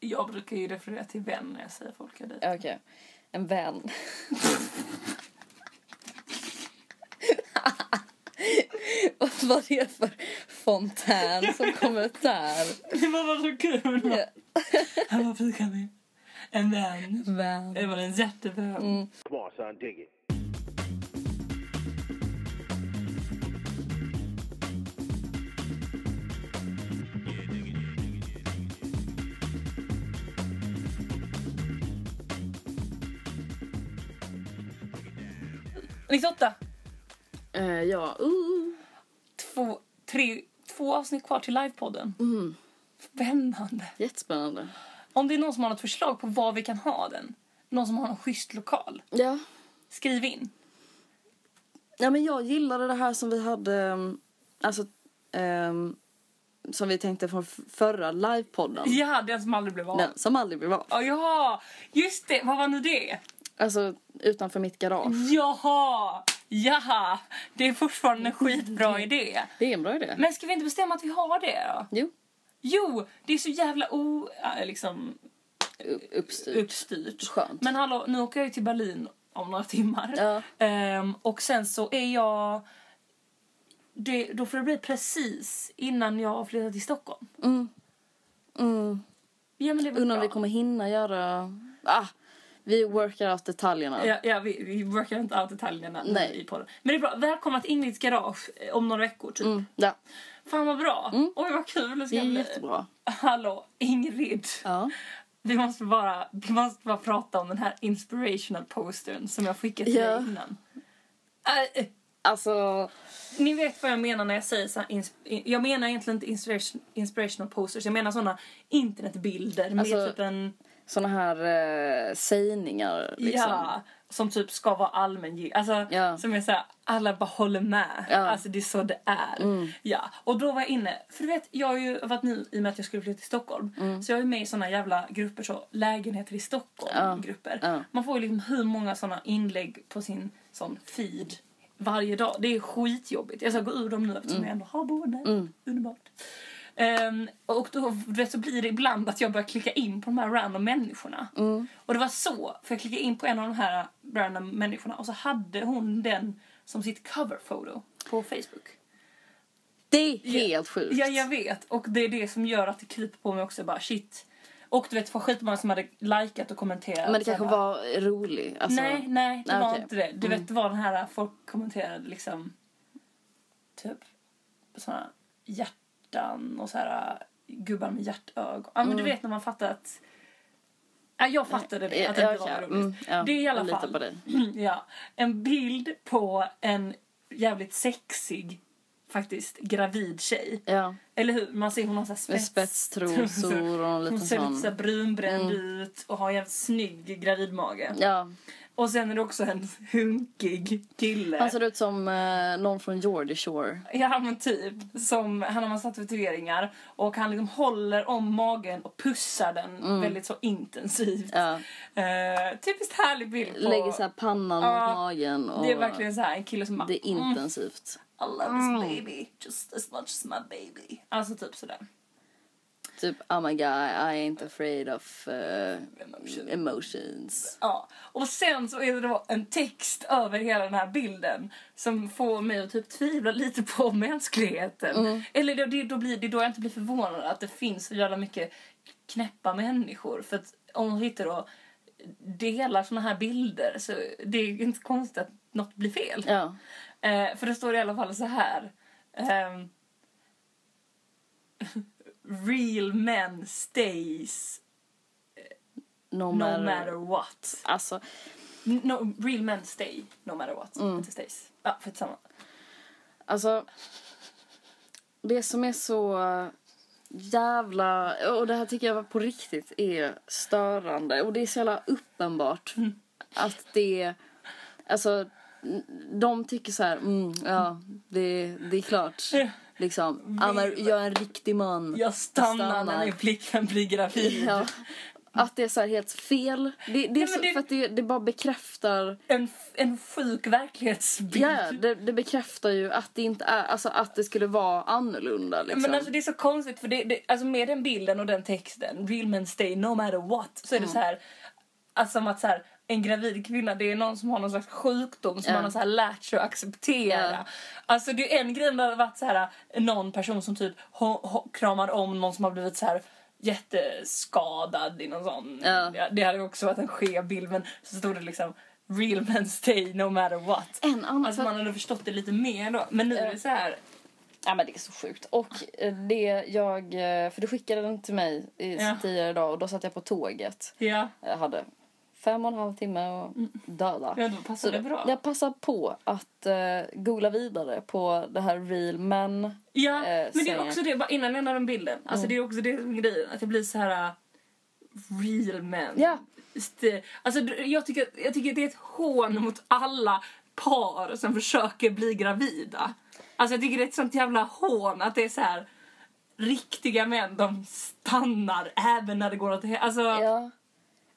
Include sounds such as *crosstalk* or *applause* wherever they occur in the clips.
Jag brukar ju referera till vän när jag säger folk jag dejtar. Okej. En vän. Vad är det för fontän som kommer ut där? Det var bara så kul. Han var med en vän. Vän. Det var en jättevän. Mm. Come on, son, dig it. 98. Eh, ja, uh. Två, tre, två avsnitt kvar till livepodden. Mm. Spännande. Jättespännande. Om det är någon som har något förslag på var vi kan ha den. Någon som har någon schysst lokal. Ja. Skriv in. Ja, men jag gillade det här som vi hade, um, alltså, um, som vi tänkte från förra livepodden. Ja, den som aldrig blev av. Den som aldrig blev av. Ja, ja, just det. Vad var nu det? Alltså utanför mitt garage. Jaha! Jaha! Det är fortfarande en skitbra *laughs* idé. Det är en bra idé. Men ska vi inte bestämma att vi har det då? Jo, Jo, det är så jävla o... äh, liksom uppstyrt. uppstyrt. Skönt. Men hallå, nu åker jag ju till Berlin om några timmar. Ja. Ehm, och sen så är jag... Det, då får det bli precis innan jag flyttar till Stockholm. Mm. Mm. Ja, Undrar om vi kommer hinna göra... Ah, vi workar out detaljerna. Ja, ja vi, vi workar inte out detaljerna Nej. i podden. Men det är bra. Välkomna till Ingrids garage eh, om några veckor typ. Mm, ja, Fan vad bra. Oj vad kul det det ska är bli. jättebra. Hallå, Ingrid. Ja. Vi måste bara, vi måste bara prata om den här inspirational postern som jag skickade till Ja. dig innan. Äh, Alltså, ni vet vad jag menar när jag säger så Jag menar egentligen inte inspiration, inspirational posters. Jag menar såna internetbilder med Alltså, typ en... såna här eh, sägningar liksom. Ja, som typ ska vara allmängiltig. Alltså, Ja. som är såhär, alla bara håller med. Ja. Mm. Alltså det är så det är. Ja, och då var jag inne, för du vet, jag har ju varit nu i och med att jag skulle flytta till Stockholm. Så jag är med i såna jävla grupper, så lägenheter i Stockholm Ja. grupper. Man får ju liksom hur många såna inlägg på sin sån feed varje dag. Det är skitjobbigt. Jag ska gå ur dem nu eftersom jag ändå har boende. Underbart. Ehm, och då så blir det ibland att jag börjar klicka in på de här random människorna. Och det var så, för jag klickade in på en av de här random människorna och så hade hon den som sitt cover photo på Facebook. Det är helt sjukt. Ja, jag vet. Och det är det som gör att det kryper på mig också. Bara shit. Och du vet, var skitmånga som hade likat och kommenterat. Men det kanske bara, var rolig. Alltså, nej, nej, det Nej, var okej. inte det. Du Mm. vet, det var den här folk kommenterade liksom typ såna hjärtan och så här gubbar med hjärtögon. Ja, men du vet när man fattar att Ja, jag fattade det, att det inte var roligt. Mm, ja, det är i alla fall *clears throat* ja, en bild på en jävligt sexig, faktiskt, gravid tjej. Ja, Eller hur? Man ser hon har så spets. spetstrosor och *laughs* en Hon liten ser lite så brunbränd ut och har en jävligt snygg gravidmage. Ja, Och sen är det också en hunkig kille. han ser ut som eh, någon från Geordie Shore. Ja men typ. Som, han har massa tatueringar och han liksom håller om magen och pussar den väldigt så intensivt. Mm. Ja. Eh, typiskt härlig bild på... Lägger så här pannan Ja, mot magen. Och Det är verkligen så här en kille som bara... Det är mm, intensivt. I love this baby just as much as my baby. Alltså typ sådär. Typ, oh my god, I ain't afraid of eh, Emotion. emotions. Ja, och sen så är det då en text över hela den här bilden som får mig att typ tvivla lite på *laughs* mänskligheten. Mm. Eller då, det, då blir det då jag inte blir förvånad att det finns så jävla mycket knäppa människor. För att om man sitter och delar såna här bilder så det är inte konstigt att något blir fel. Ja. Eh, för det står i alla fall så här. ehm, Real men stays No, no matter. matter what. Alltså, No, real men stay no matter what. Mm. Inte stays. Ja, för samma. alltså. Det som är så jävla... Och det här tycker jag på riktigt är störande. Och det är så jävla uppenbart att det... Alltså, de tycker så här, mm, ja, det, det är klart. Liksom, Anna, jag är en riktig man. Jag stannar, Stannar. när min flickvän blir gravid. Ja. Att det är så helt fel. Det, det är men så, det- för att det, det bara bekräftar En, en sjuk verklighetsbild. Ja, det, det bekräftar ju att det inte är, alltså att det skulle vara annorlunda liksom. Men alltså det är så konstigt för det, det, alltså med den bilden och den texten, real men stay no matter what, så är det Mm. så här, alltså att så här, en gravid kvinna det är någon som har någon slags sjukdom som Ja. man har så här lärt sig att acceptera. Ja. Alltså det är en grej när det varit så här, någon person som typ kramar om någon som har blivit så här jätteskadad i någon sån. Ja. det hade också varit en skev bild men så stod det liksom real men stay no matter what. en annan Alltså man hade förstått det lite mer då. Men nu är det så här. Ja men det är så sjukt. Och eh, det jag, eh, för du skickade den till mig i, Ja. tidigare idag och då satt jag på tåget. Ja, Jag hade fem och en halv timme och döda. ja då passar det bra. jag passar på att uh, googla vidare på det här real men. Ja, eh, men det är också det, bara innan jag lämnar den bilden. Alltså Mm. det är också det som är grejen, att det blir så här uh, real men. Ja. St- Alltså jag tycker, jag tycker att det är ett hån mot alla par som försöker bli gravida. Alltså jag tycker det är ett sånt jävla hån att det är så här riktiga män, de stannar även när det går åt he- Alltså, Ja.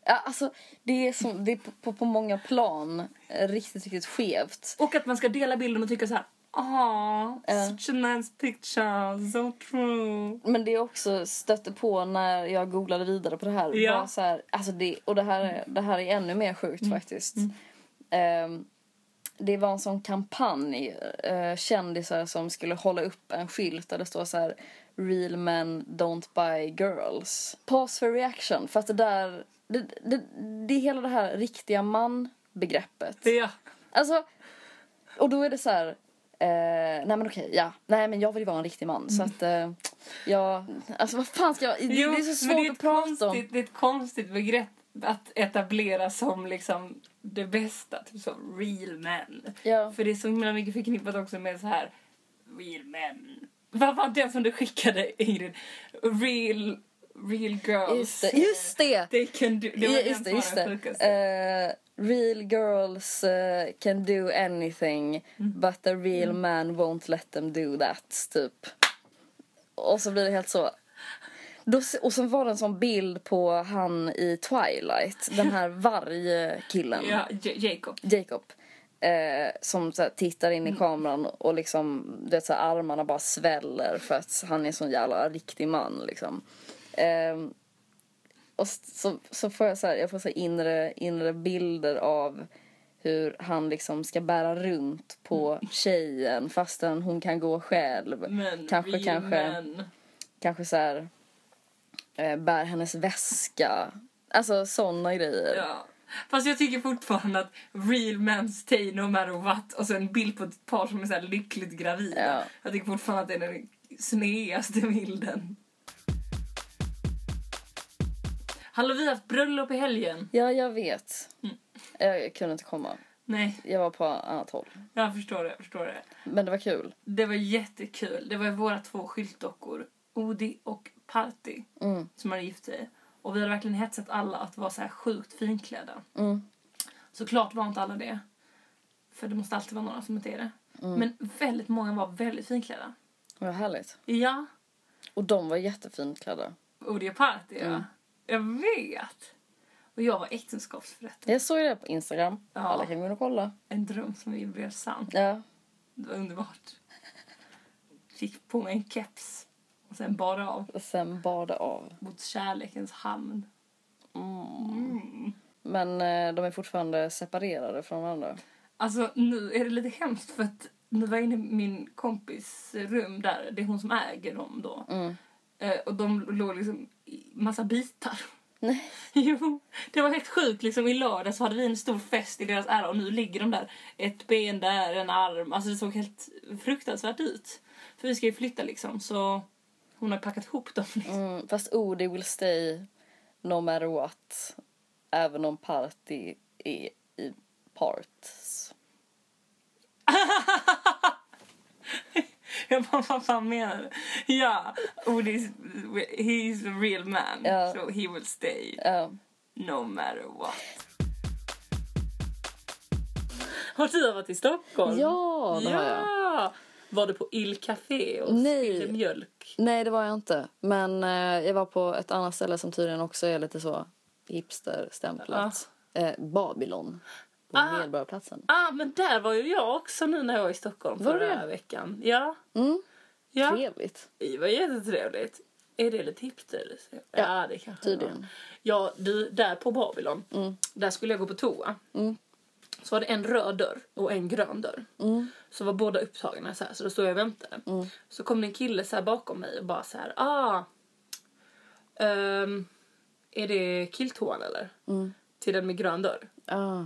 Ja, alltså det är, som, det är på, på, många plan eh, riktigt, riktigt skevt. och att man ska dela bilden och tycka så här. Ah, such a nice picture, so true. Men det är också stötte på när jag googlade vidare på det här. Ja. Så här alltså det, och det här, är, det här är ännu mer sjukt faktiskt. Ehm, det var en sån kampanj. Uh, kändisar som skulle hålla upp en skylt där det står så här Real men don't buy girls. Pause for reaction. För att det där... Det, det, det är hela det här riktiga man-begreppet. Ja. Alltså, och då är det så här. Eh, nej men okej, ja. Nej men jag vill ju vara en riktig man. Så att eh, jag, alltså vad fan ska jag, det, Jo, det är så svårt det är att ett prata om. konstigt, Det är ett konstigt begrepp att etablera som liksom det bästa, typ som real men. Ja. För det är så himla mycket förknippat också med så här real men. Vad var den som du skickade Ingrid? Real, real girls. Just det, just det! *laughs* They can do, det var just det, just det. Eh, real girls eh, can do anything Mm. but a real man won't let them do that, typ. Och så blir det helt så. Då, och sen var det en sån bild på han i Twilight, den här *laughs* vargkillen. ja, J- Jacob. Jacob. Eh, som så här, tittar in i kameran och liksom, du vet, så här, armarna bara sväller för att han är en sån jävla riktig man. Liksom. Eh, och så, så får jag så här, jag får så inre, inre bilder av hur han liksom ska bära runt på tjejen fastän hon kan gå själv. Men kanske, kanske, men. kanske så här, eh, bär hennes väska. Alltså såna grejer. Ja. Fast jag tycker fortfarande att real men stay no matter what och så en bild på ett par som är så här lyckligt gravida. Ja. Jag tycker fortfarande att det är den sneaste bilden. Hallå, vi har haft bröllop i helgen. Ja, jag vet. Mm. Jag kunde inte komma. Nej, Jag var på annat håll. jag förstår det, jag förstår det. Men det var kul. Det var jättekul. Det var våra två skyltdockor, Odi och Party, Mm. som hade gift sig. Och vi hade verkligen hetsat alla att vara så här sjukt finklädda. Mm. Såklart var inte alla det. För det måste alltid vara några som inte är det. Mm. Men väldigt många var väldigt finklädda. Var härligt. Ja, Och de var jättefint klädda. och det party ja. Mm. Jag vet. Och jag var äktenskapsförrättare. Jag såg det på Instagram. Ja. Alla kan gå in och kolla. En dröm som vi blev sann. Ja. Det var underbart. Fick på mig en keps. Och sen bar det av Och sen bar det av. mot kärlekens hamn. Mm. Men eh, de är fortfarande separerade från varandra. Alltså nu är det lite hemskt för att nu var jag inne i min kompis rum där. Det är hon som äger dem då. Mm. Eh, och de låg liksom i massa bitar. Nej. *laughs* Jo, det var helt sjukt. Liksom, I lördag så hade vi en stor fest i deras ära och nu ligger de där. Ett ben där, en arm. Alltså det såg helt fruktansvärt ut. För vi ska ju flytta liksom så hon har packat ihop dem. Liksom. Mm, fast oh, they will stay no matter what. Även om party är i parts. Jag bara, vad fan menar du? Ja, Odis, he's a real man. Ja. So he will stay Ja. no matter what. Har du varit i Stockholm? Ja, det har jag. Ja! Var du på Il Café och Nej. mjölk? Nej, det var jag inte. Men eh, jag var på ett annat ställe som tydligen också är lite så hipsterstämplat. Eh, Babylon. På Ah. Medborgarplatsen. Ah, men där var ju jag också nu när jag var i Stockholm Var förra det? veckan. Ja, Mm, ja. trevligt. Det var jättetrevligt. Är det lite hipster? Ja, det kanske det var. Tydligen. Ja, du, där på Babylon, där skulle jag gå på toa. Mm. Så var det en röd dörr och en grön dörr. Mm. Så var båda upptagna så här, så då stod jag och väntade. Så kom det en kille så bakom mig och bara så här, ah, ehm, är det killtoan eller? Mm. Till den med grön dörr. Ah.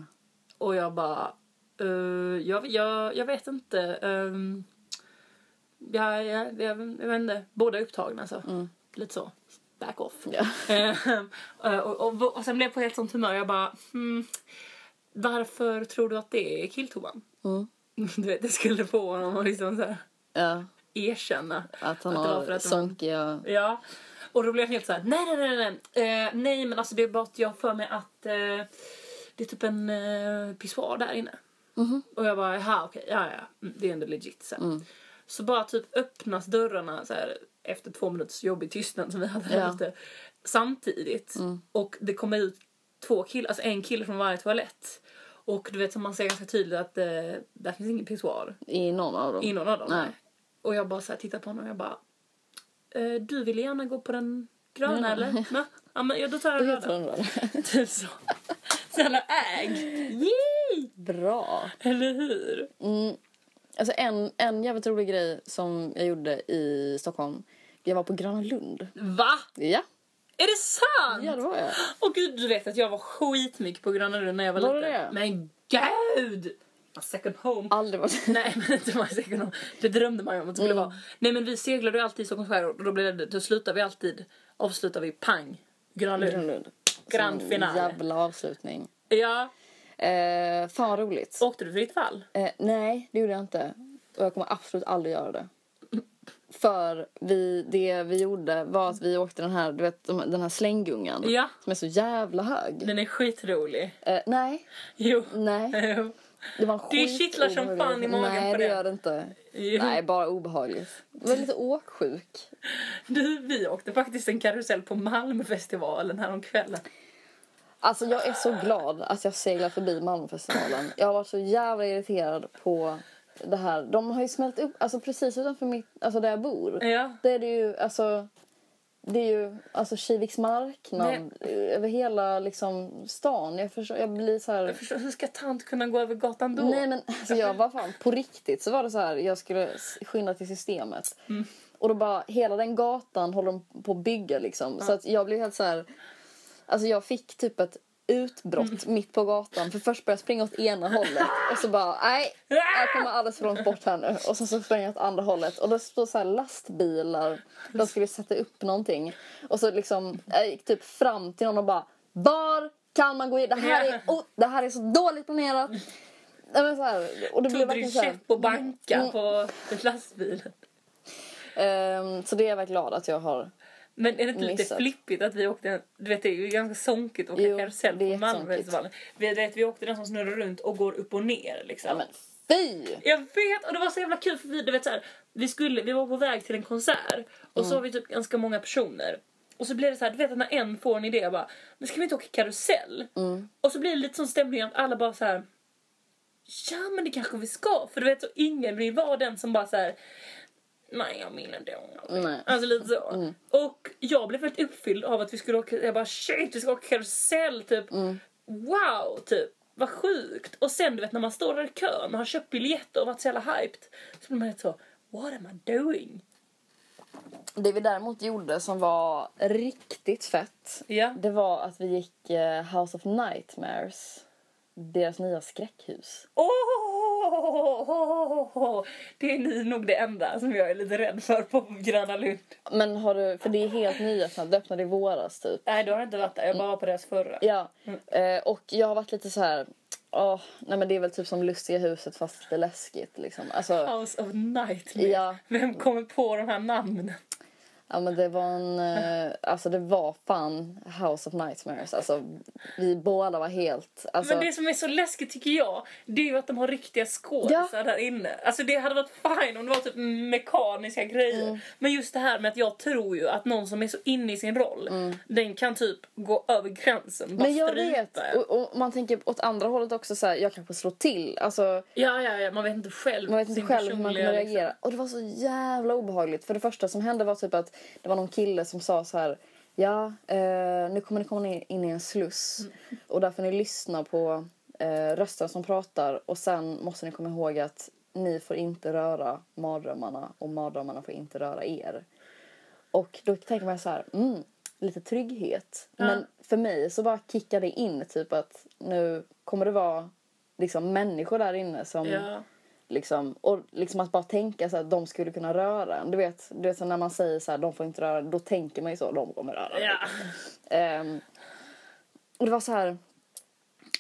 Och jag bara, eh, jag, jag, jag vet inte. Um, jag, jag, jag, jag vet inte. Båda är upptagna så. Lite så. Back off. Ja. *laughs* Eh, och, och, och sen blev jag på helt sånt humör. Jag bara, hmm, varför tror du att det är killtoan? Mm. *laughs* Du vet, det skulle få honom att liksom så här Ja, erkänna. att han Att har för att. Ja. Och då blev jag helt så här: nej, nej, nej, nej. Eh, nej, men alltså det är bara att jag för mig att eh, det är typ en eh, pissoar där inne. Mhm. Och jag bara, jaha okej, ja ja, mm, det är ändå legit så. här. Mm. Så bara typ öppnas dörrarna så här efter två minuters jobbig tystnad som vi hade Ja. ute samtidigt. Mm. Och det kommer ut två killar, alltså en kille från varje toalett. Och du vet som man ser ganska tydligt att eh, där finns ingen pissoar I någon av dem. i någon av dem. Nej. Och jag bara så här tittar på honom och jag bara eh, Du vill gärna gå på den gröna eller? *laughs* Ja, ja men ja, då tar jag den röda. *laughs* Typ så. *laughs* Så jävla ägd. Yay! Bra. Eller hur? Mm. Alltså en, en jävligt rolig grej som jag gjorde i Stockholm. Jag var på Gröna Lund. Va? Ja, Är det sant? ja det var jag. Och gud, du vet att jag var skitmycket på Gröna Lund när jag var, Var liten. det? Men gud! A second home. Aldrig varit... *laughs* Nej men inte my second home. Det drömde man ju om att det skulle Mm. vara. Nej men vi seglade ju alltid i Stockholms skärgård och då, blev det, då slutar vi alltid, avslutar vi pang. Gröna Lund. Gröna Lund. Grand finale. Jävla avslutning. Ja. Eh, fan vad roligt. Åkte du fritt fall? Eh, nej, det gjorde jag inte. Och jag kommer absolut aldrig göra det. För vi, det vi gjorde var att vi åkte den här, du vet, de- den här slänggungan. Ja. Som är så jävla hög. Den är skitrolig. Eh, nej, Jo. nej. *laughs* Det var Det kittlar som fan i magen Nej, på det det. gör det inte. *laughs* Jo. Nej, bara obehagligt. Jag var lite åksjuk. Du, vi åkte faktiskt en karusell på Malmöfestivalen häromkvällen. Alltså jag är så glad att jag seglar förbi Malmöfestivalen. Jag har varit så jävla irriterad på det här. De har ju smält upp, alltså precis utanför mitt, alltså där jag bor. Ja. Det är det ju, alltså det är ju alltså Kiviks marknad över hela liksom stan. Jag förstår, jag blir så här. Jag förstår, hur ska tant kunna gå över gatan då? Nej men alltså jag var fan på riktigt så var det så här. Jag skulle skynda till systemet. Mm. Och då bara hela den gatan håller de på att bygga liksom. Så att jag blev helt så här. Alltså jag fick typ ett utbrott Mm. mitt på gatan. För först började jag springa åt ena hållet. Och så bara nej. Jag kommer alldeles för långt bort här nu. Och sen så sprang jag åt andra hållet. Och det stod så lastbilar. De skulle sätta upp någonting. Och så liksom jag gick typ fram till någon och bara var kan man gå in? Det här är, oh, det här är så dåligt planerat. Men så här, och det blev verkligen så här, banka Mm. på lastbilen? ehm, Så det är jag väldigt glad att jag har. Men är det inte lite Missat. flippigt att vi åkte, du vet det är ju ganska sonkigt att åka Jo, karusell det är på. Malmöfestivalen. Vi, vet, vi åkte den som snurrar runt och går upp och ner liksom. Ja, men fy! Jag vet och det var så jävla kul för vi, du vet, så här, vi, skulle, vi var på väg till en konsert och så var vi typ ganska många personer. Och så blev det så här, du vet att när en får en idé jag bara, men ska vi inte åka karusell? Och så blir det lite sån stämning att alla bara så här. Ja men det kanske vi ska för du vet så ingen vill vara den som bara så här. Nej jag menar det. Nej. Alltså lite så. Och jag blev väldigt uppfylld av att vi skulle åka, jag bara shit vi ska åka karusell typ. Wow typ. Vad sjukt. Och sen du vet när man står där i kön och har köpt biljetter och varit så jävla hyped. Så blir man helt så, what am I doing? Det vi däremot gjorde som var riktigt fett. Ja. Det var att vi gick eh, House of Nightmares. Deras nya skräckhus. Oh, *laughs* det är ni nog det enda som jag är lite rädd för på Gröna Lund. Men har du, för det är helt nyöppnat, det öppnade i våras typ. Nej, du har inte varit där. Jag bara var på deras förra. Ja, eh, och jag har varit lite så här. Åh, nej men det är väl typ som Lustiga huset fast lite läskigt liksom. Alltså, House of Nightmare. Ja. Vem kommer på de här namnen? Ja men det var en, eh, alltså det var fan House of Nightmares. Alltså vi båda var helt, alltså. Men det som är så läskigt tycker jag, det är ju att de har riktiga skådisar Ja. där inne. Alltså det hade varit fine om det var typ mekaniska grejer. Mm. Men just det här med att jag tror ju att någon som är så inne i sin roll, den kan typ gå över gränsen. Bara Mm. men jag strypa vet, och, och man tänker åt andra hållet också så här, jag kanske slår till. Alltså Ja, ja, ja, man vet inte själv. man vet inte själv hur man kommer liksom. reagera. Och det var så jävla obehagligt. För det första som hände var typ att det var någon kille som sa så här. Ja, eh, nu kommer ni komma in, i en sluss. Och där får ni lyssna på eh, rösten som pratar. Och sen måste ni komma ihåg att ni får inte röra mardrömmarna. Och mardrömmarna får inte röra er. Och då tänker man så här, mm, lite trygghet. Ja. Men för mig så bara kickar det in typ att nu kommer det vara liksom människor där inne som Ja. Liksom, och liksom att bara tänka så att de skulle kunna röra en. Du vet, du vet så när man säger så här, de får inte röra då tänker man ju så, de kommer röra. Ja. Ehm, och det var så här,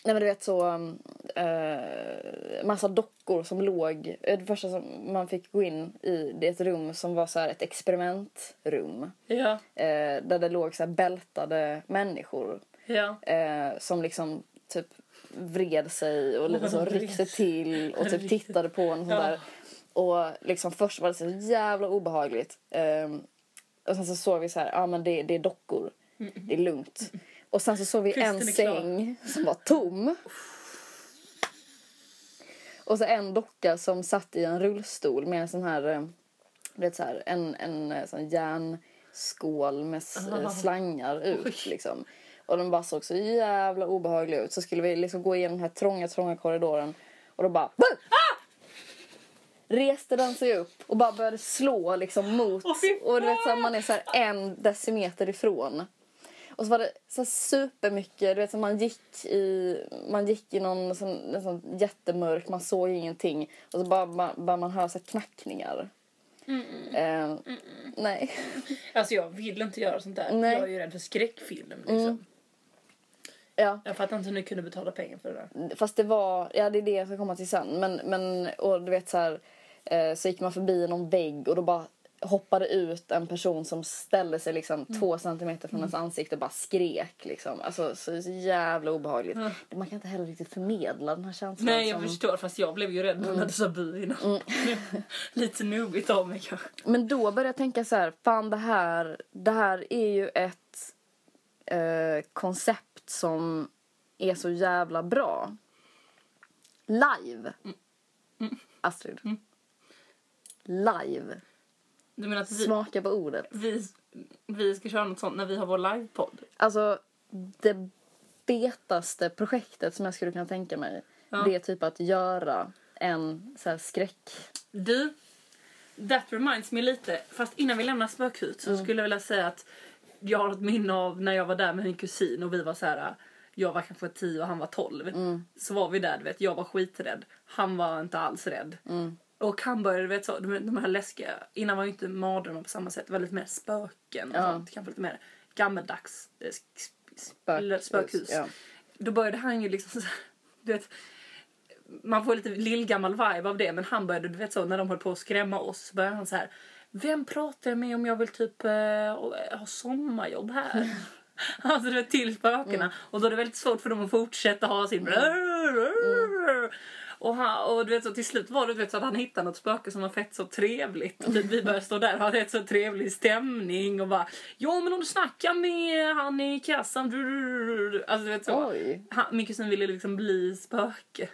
nej men du vet så, um, eh, massa dockor som låg, eh, det första som man fick gå in i, det är ett rum som var så här ett experimentrum. Ja. Eh, där det låg så här bältade människor Ja. eh, som liksom typ vred sig och lite så Vred ryckte till och typ tittade på en och sådär. Och liksom först var det så jävla obehagligt. Ehm, och sen så såg vi så här, ja men det, det är dockor. Det är lugnt. Och sen så såg vi en är klar. säng som var tom. Och så en docka som satt i en rullstol med en sån här, eh, vet så här, en, en eh, sån järnskål med Ah. slangar ut liksom. Och den bara såg så jävla obehaglig ut. Så skulle vi liksom gå igenom den här trånga, trånga korridoren och då bara ah! Reste den sig upp och bara började slå liksom mot fy och du vet så här, man är så här en decimeter ifrån. Och så var det så supermycket, du vet så man gick i, man gick i någon sån, sån jättemörk, man såg ingenting. Och så bara, bara, bara man höra så knackningar. Eh, nej. Alltså jag vill inte göra sånt där. Nej. Jag är ju rädd för skräckfilm liksom. Ja. Jag fattar inte hur ni kunde betala pengar för det där. Fast det var, ja det är det jag ska komma till sen. Men, men och du vet så här, eh, så gick man förbi någon vägg och då bara hoppade ut en person som ställde sig liksom två centimeter från ens ansikte och bara skrek liksom. Alltså så, så jävla obehagligt. Man kan inte heller riktigt förmedla den här känslan. Nej jag som... förstår fast jag blev ju rädd när du sa bu innan. *laughs* Lite nubbigt av mig kanske. Men då började jag tänka så här, fan det här, det här är ju ett eh, koncept som är så jävla bra. Live. Astrid. Live. Du menar att vi, Smaka på ordet. vi, vi ska köra något sånt när vi har vår livepodd? Alltså, det betaste projektet som jag skulle kunna tänka mig, Ja. det är typ att göra en så här skräck... Du, that reminds me lite, fast innan vi lämnar spökhus så skulle jag vilja säga att jag har ett minne av när jag var där med min kusin och vi var så här. Jag var kanske 10 och han var 12. Så var vi där, du vet, jag var skiträdd. Han var inte alls rädd. Och han började, vet, så, de, de här läskiga, innan var ju inte mardrömmar på samma sätt, det var lite mer spöken och Ja. sånt. Kanske lite mer gammeldags eh, sk- Spökhus, spökhus. ja. Då började han ju liksom så *laughs* du vet, man får lite lillgammal vibe av det men han började, du vet så när de höll på att skrämma oss så började han så här. Vem pratar jag med om jag vill typ eh, ha sommarjobb här? *laughs* alltså du vet till spökena. Och då är det väldigt svårt för dem att fortsätta ha sin och, han, och du vet så till slut var det du vet, så att han hittade något spöke som var fett så trevligt. Och typ, vi började stå där och ha rätt så trevlig stämning och bara Ja men om du snackar med han i kassan. Alltså du vet så. Han, min kusin ville liksom bli spöke.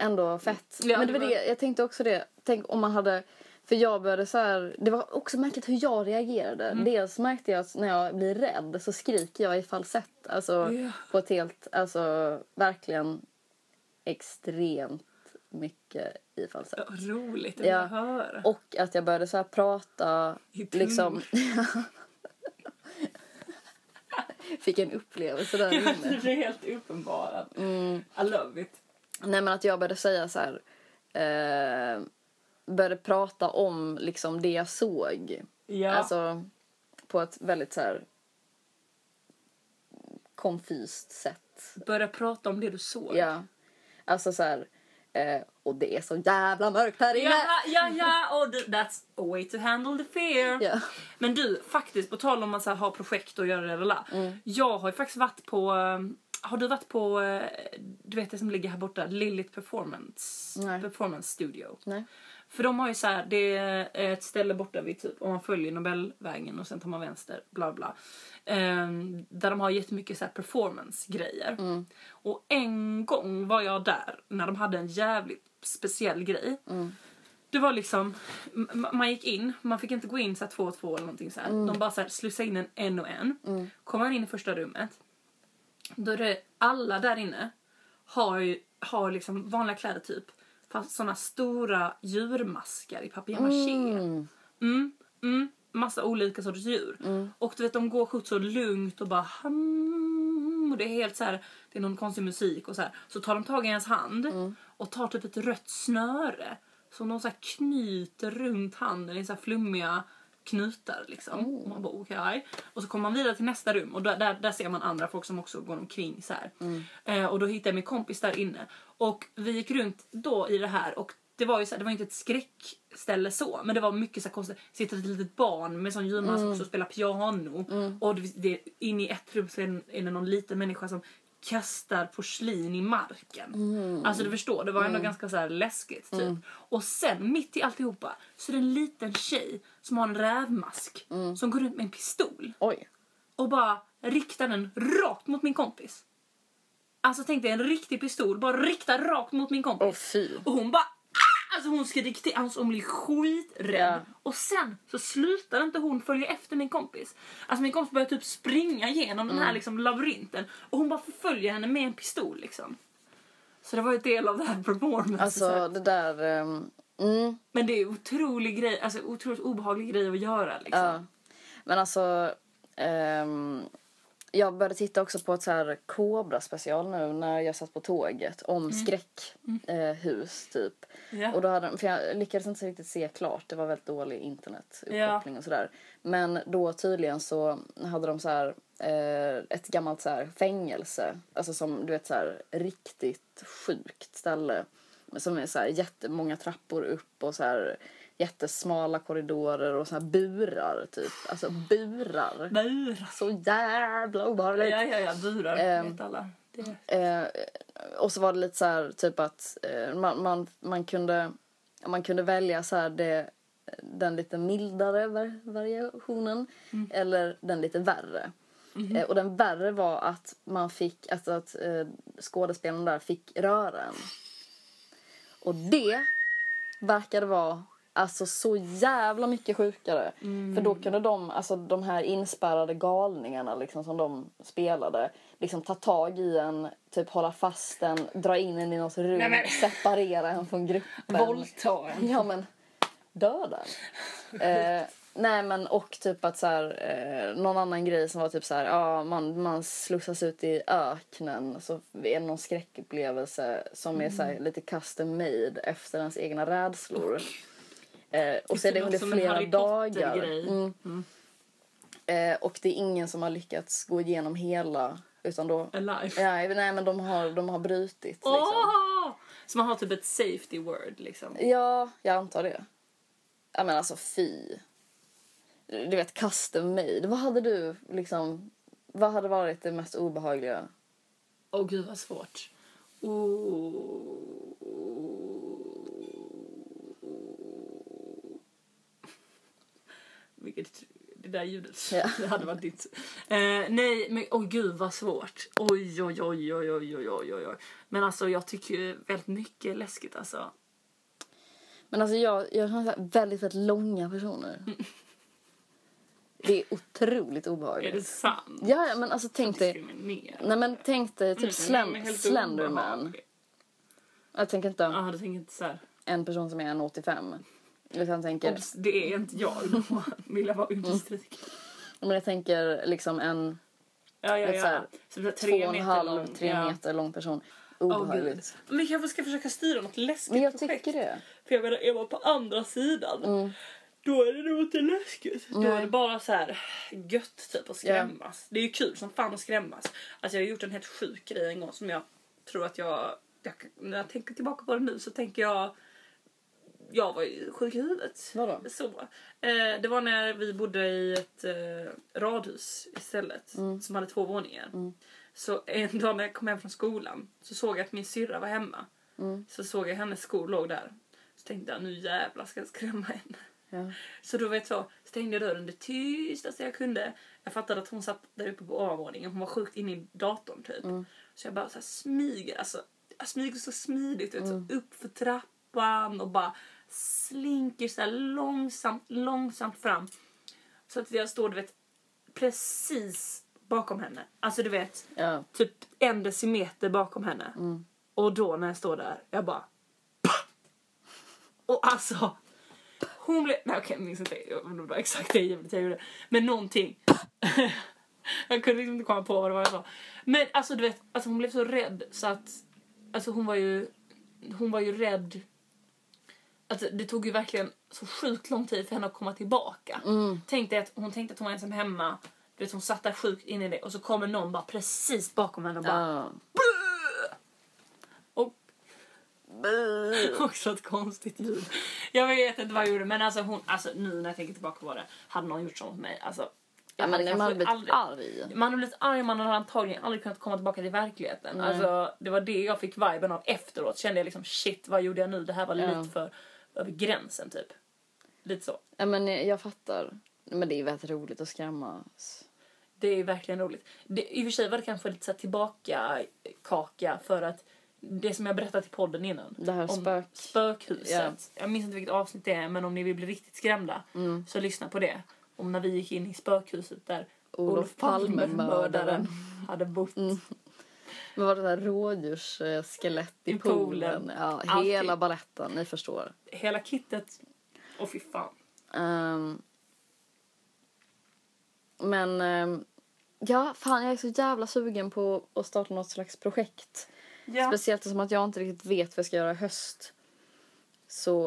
Ändå fett. Ja, Men det det var var- det, jag tänkte också det. Tänk om man hade... För jag började så här, det var också märkligt hur jag reagerade. Mm. Dels märkte jag att när jag blir rädd så skriker jag i falsett. Alltså Ja. på ett helt, alltså verkligen extremt mycket i falsett. Ja, roligt att Ja. höra. Och att jag började så här prata I liksom. *laughs* Fick en upplevelse där inne. det är helt uppenbarat. I love it. Nej men att jag började säga så här. Eh, började prata om liksom det jag såg. Ja. Alltså på ett väldigt så här konfyst sätt. Börja prata om det du såg. Ja. Alltså så här. Eh, och det är så jävla mörkt här inne. Ja, ja, ja, och that's a way to handle the fear. Ja. Men du, faktiskt på tal om att så här, ha projekt och göra det la. Mm. Jag har ju faktiskt varit på, eh, har du varit på, eh, du vet det som ligger här borta, Lilith Performance, Nej. Performance Studio. Nej. För de har ju så här, det är ett ställe borta vid typ, om man följer Nobelvägen och sen tar man vänster, bla bla. Ehm, där de har jättemycket så här performance-grejer. Och en gång var jag där när de hade en jävligt speciell grej. Det var liksom, man gick in, man fick inte gå in så här två och två eller någonting så här. De bara så här slussade in en en och en. Kommer man in i första rummet, då är det alla där inne har ju har liksom vanliga kläder typ. Fast såna stora djurmaskar i papier-maché. Mm. Mm, mm, massa olika sorters djur. Och du vet de går sjukt så lugnt och bara och det är helt så här, det är någon konstig musik och så här. Så tar de tag i ens hand och tar typ ett rött snöre som de så knyter runt handen i så flummiga knutar liksom. Och man bara okej. Och så kommer man vidare till nästa rum och där, där, där ser man andra folk som också går omkring så här. Eh, och då hittade jag min kompis där inne. Och vi gick runt då i det här och det var ju så här, det var inte ett skräckställe så, men det var mycket så här konstigt. Sitter ett litet barn med sån djurmask också och spelar piano. Och det, det, in i ett rum så är det- är det någon liten människa som kastar porslin i marken. Alltså du förstår, det var ändå ganska så här läskigt typ. Och sen mitt i alltihopa så är det en liten tjej som har en rävmask som går runt med en pistol Oj. och bara riktar den rakt mot min kompis. Alltså tänk dig en riktig pistol, bara riktar rakt mot min kompis. Fy. Och hon bara! Alltså hon skriker till, alltså hon blir skiträdd. Ja. Och sen så slutar inte hon följa efter min kompis. Alltså min kompis börjar typ springa igenom den Mm. här liksom labyrinten. Och hon bara förföljer henne med en pistol liksom. Så det var ju en del av det här performance. Alltså det där... ehm, mm, Men det är otrolig grej, alltså otroligt obehaglig grej att göra liksom. ja. Men alltså... ehm, jag började titta också på ett så här Cobra special nu när jag satt på tåget om skräckhus eh, typ. Ja. Och då hade, de- för jag lyckades inte riktigt se klart, det var väldigt dålig internetuppkoppling och sådär. Men då tydligen så hade de så här eh, ett gammalt så fängelse, alltså som du vet så här riktigt sjukt ställe. Som är så här jättemånga trappor upp och så här jättesmala korridorer och så här burar typ. Alltså burar. Burar. Så jävla obehagligt. Ja, ja, ja, burar Ehm, vet alla. Eh, och så var det lite så här typ att eh, man, man, man, kunde, man kunde välja så här det, den lite mildare var, variationen eller den lite värre. Eh, och den värre var att man fick, alltså att eh, skådespelaren där fick röra en. Och det verkade vara alltså så jävla mycket sjukare. För då kunde de, alltså de här inspärrade galningarna liksom som de spelade, liksom ta tag i en, typ hålla fast en, dra in en i något rum, Nej, men- separera en från gruppen. Våldta en. Ja men, döda. *laughs* eh, nej men och typ att så här, eh, någon annan grej som var typ så här, ja man, man slussas ut i öknen så är det någon skräckupplevelse som är så här, lite custom made efter ens egna rädslor. Eh, och så är det under flera dagar. Potter-grej. Mm. Eh, och det är ingen som har lyckats gå igenom hela utan då Alive. Nej, nej men de har, de har brutit liksom. Åh! Så man har typ ett safety word liksom. Ja, jag antar det. Ja men alltså fy. Du vet custom made. Vad hade du liksom, vad hade varit det mest obehagliga? Åh gud vad svårt. Oh. Vilket, det där ljudet, Ja. *laughs* det hade varit ditt. Eh, nej, men åh gud vad svårt. Oj, oj, oj, oj, oj, oj, oj, oj. Men alltså jag tycker ju väldigt mycket är läskigt alltså. Men alltså jag, jag här väldigt, väldigt långa personer. Det är otroligt Är obehagligt. det sant? Ja, ja, men alltså tänk dig. Nej men tänk dig typ Mm, Slen- men helt Slenderman. obehagligt. Jag tänker inte Ja, du tänker inte så här. en person som är 1,85. Utan jag tänker, Obs, det är inte jag, då *laughs* vill jag bara understryka. men jag tänker liksom en Ja, ja, ja. här Så det två tre och en halv, lång. tre ja. meter lång person. Obehagligt. gud. Men kanske ska försöka styra något läskigt men jag projekt. tycker det. För jag menar, är man på andra sidan Mm. då är det nog inte läskigt. Då Nej. är det bara så här gött typ att skrämmas. Det är ju kul som fan att skrämmas. Alltså jag har gjort en helt sjuk grej en gång som jag tror att jag jag, när jag tänker tillbaka på det nu så tänker jag jag var ju sjuk i huvudet. Vadå? Så. Eh, det var när vi bodde i ett eh, radhus istället Mm. som hade två våningar. Så en dag när jag kom hem från skolan så såg jag att min syrra var hemma. Mm. Så såg jag hennes skor låg där. Så tänkte jag nu jävlar ska jag skrämma henne. Ja. Så då vet jag, stängde jag dörren det tystaste jag kunde. Jag fattade att hon satt där uppe på ovanvåningen. Hon var sjukt inne i datorn typ. Så jag bara så här smyger, alltså jag smyger så smidigt vet, så upp för trappan och bara slinker så här långsamt, långsamt fram. Så att jag står du vet precis bakom henne. Alltså du vet Ja. typ en decimeter bakom henne. Och då när jag står där, jag bara... Och alltså... Hon blev... Nej okej, jag minns inte det var exakt det ljudet jag gjorde. Men någonting. jag kunde liksom inte komma på vad det var jag sa. Men alltså du vet, alltså, hon blev så rädd så att... Alltså hon var ju... Hon var ju rädd. Alltså, det tog ju verkligen så sjukt lång tid för henne att komma tillbaka. Tänk dig att hon tänkte att hon var ensam hemma. Du vet, hon satt där sjukt inne i det och så kommer någon bara precis bakom henne och bara... Ja. Och *laughs* också ett konstigt ljud. Jag vet inte vad jag gjorde men alltså hon, alltså nu när jag tänker tillbaka på det, hade någon gjort så mot mig, alltså. Ja, men hade man hade blivit arg. Man hade blivit arg, man hade antagligen aldrig kunnat komma tillbaka till verkligheten. Alltså, det var det jag fick viben av efteråt. Kände jag liksom shit, vad gjorde jag nu? Det här var lite för över gränsen typ. Lite så. Ja, men jag fattar. Men det är väldigt roligt att skrämmas. Det är verkligen roligt. Det, I och för sig var det kanske lite så tillbaka kaka för att det som jag berättat i podden innan. Det här om spök... spökhuset. Ja. Jag minns inte vilket avsnitt det är men om ni vill bli riktigt skrämda så lyssna på det. Om när vi gick in i spökhuset där Olof Olof Palme, Palme-mördaren. mördaren, hade bott. Men var det där rådjursskelett i, I poolen? poolen. Ja, hela baletten, ni förstår. Hela kittet. Åh fy fan. Ehm, men ehm, ja, fan jag är så jävla sugen på att starta något slags projekt. Ja. Speciellt som att jag inte riktigt vet vad jag ska göra i höst. Så,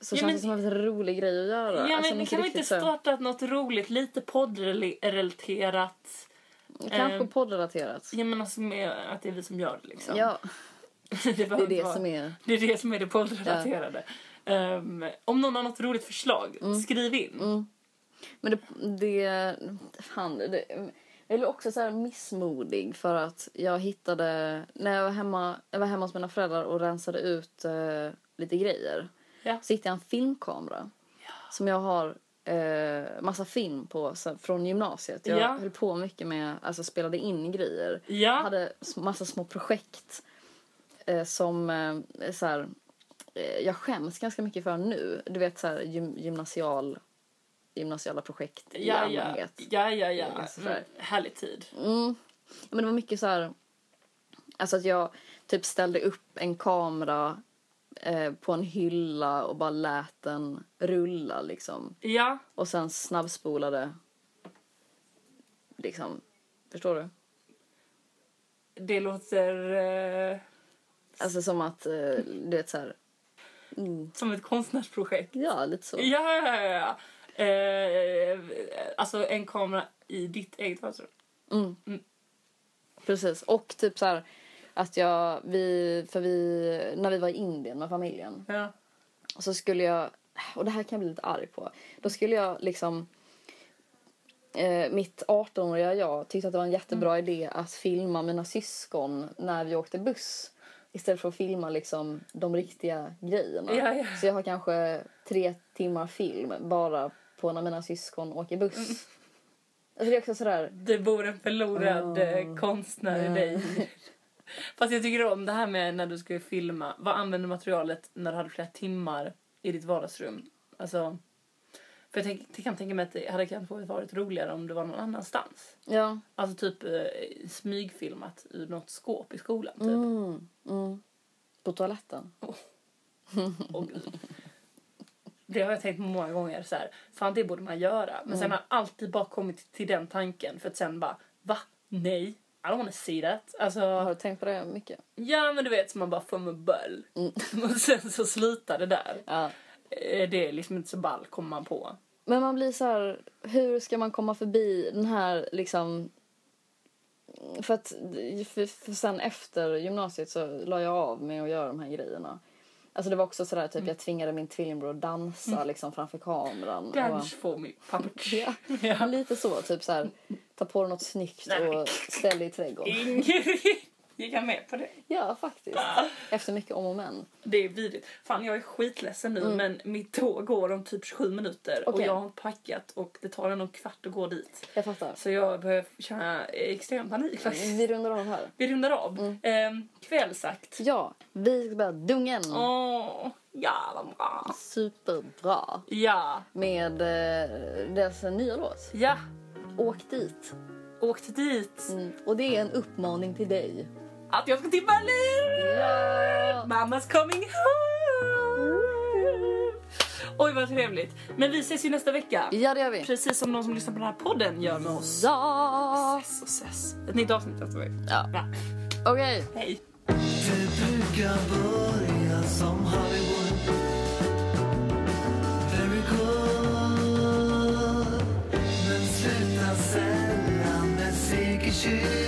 så Ja, känns men- det som en rolig grej att göra. Ja Alltså, men kan vi inte riktigt så- starta något roligt, lite poddrelaterat? Kanske ehm, poddrelaterat. Ja men alltså med att det är vi som gör det liksom. Ja, *laughs* det, det är det som är... Det är det som är det poddrelaterade. Ehm, om någon har något roligt förslag, Mm. skriv in. Men det... det fan, det, jag är också så här missmodig för att jag hittade... När jag var hemma, jag var hemma hos mina föräldrar och rensade ut eh, lite grejer. Ja. Så hittade jag en filmkamera. Som jag har eh, massa film på så, från gymnasiet. Jag Ja. höll på mycket med, alltså spelade in grejer. Ja. hade massa små projekt eh, som eh, så här, eh, jag skäms ganska mycket för nu. Du vet så här gym, gymnasial, gymnasiala projekt i Ja, ja, allmänhet. ja, ja, ja. Alltså, Mm, härlig tid. Mm. Men det var mycket så här, alltså att jag typ ställde upp en kamera eh, på en hylla och bara lät den rulla liksom. Ja, Och sen snabbspolade liksom, förstår du? det låter eh, Alltså som att, eh, du vet så här, mm, som ett konstnärsprojekt. ja lite så. Ja, ja, ja, ja. Eh, alltså en kamera i ditt eget vardagsrum. Mm. Mm. Precis. Och typ så här att jag, vi, för vi, när vi var i Indien med familjen Ja. så skulle jag, och det här kan jag bli lite arg på, då skulle jag liksom Eh, mitt 18-åriga jag tyckte att det var en jättebra Mm. idé att filma mina syskon när vi åkte buss. Istället för att filma liksom de riktiga grejerna. Ja, ja. Så jag har kanske tre timmar film bara på när mina syskon åker buss. Mm. Alltså det är också sådär, Det bor en förlorad eh, konstnär i dig. Fast jag tycker om det här med när du ska filma. Vad använder materialet när du hade flera timmar i ditt vardagsrum? Alltså, för jag, tänk, jag kan tänka mig att det hade kanske varit roligare om det var någon annanstans. ja. Alltså typ eh, smygfilmat ur något skåp i skolan. Typ. Mm, mm. På toaletten. *laughs* Åh, gud. Det har jag tänkt på många gånger. Så här, fan det borde man göra. Men sen har jag alltid bara kommit till den tanken. För att sen bara, va? Nej. I don't wanna see that. Alltså, Har du tänkt på det mycket? ja men du vet så man bara får med böll. *laughs* Och sen så slutar det där. Ja. Eh, Det är liksom inte så ball kommer man på. Men man blir så här, hur ska man komma förbi den här liksom För att för, för sen efter gymnasiet så la jag av med att göra de här grejerna. Alltså det var också sådär typ jag tvingade min tvillingbror att dansa liksom framför kameran. och- Dance for me. Ja, Ja. lite så. Typ så här, ta på dig något snyggt Nej, och ställ dig i trädgården. Ingrid, gick han med på det? Ja, faktiskt. Efter mycket om och men. Det är vidrigt. Fan jag är skitledsen nu men mitt tåg går om typ 27 minuter och Okej. jag har inte packat och det tar en kvart att gå dit. Jag fattar. Så jag börjar känna extrem panik faktiskt. Vi rundar av här. Vi rundar av. Mm. kvällsakt. Ja, vi ska börja dungen. Åh, jävla bra. Superbra. Ja, Med eh, deras nya låt. ja. Åk dit. Åkte dit. Mm. Och det är en uppmaning till dig. Att jag ska till Berlin! Ja! Mammas coming home! Oj vad trevligt. Men vi ses ju nästa vecka. Ja, det gör vi. Precis som de som lyssnar på den här podden gör med oss. Ja! Ses och ses. Ett nytt avsnitt nästa vecka. Ja. Ja. Okej. Hej. choose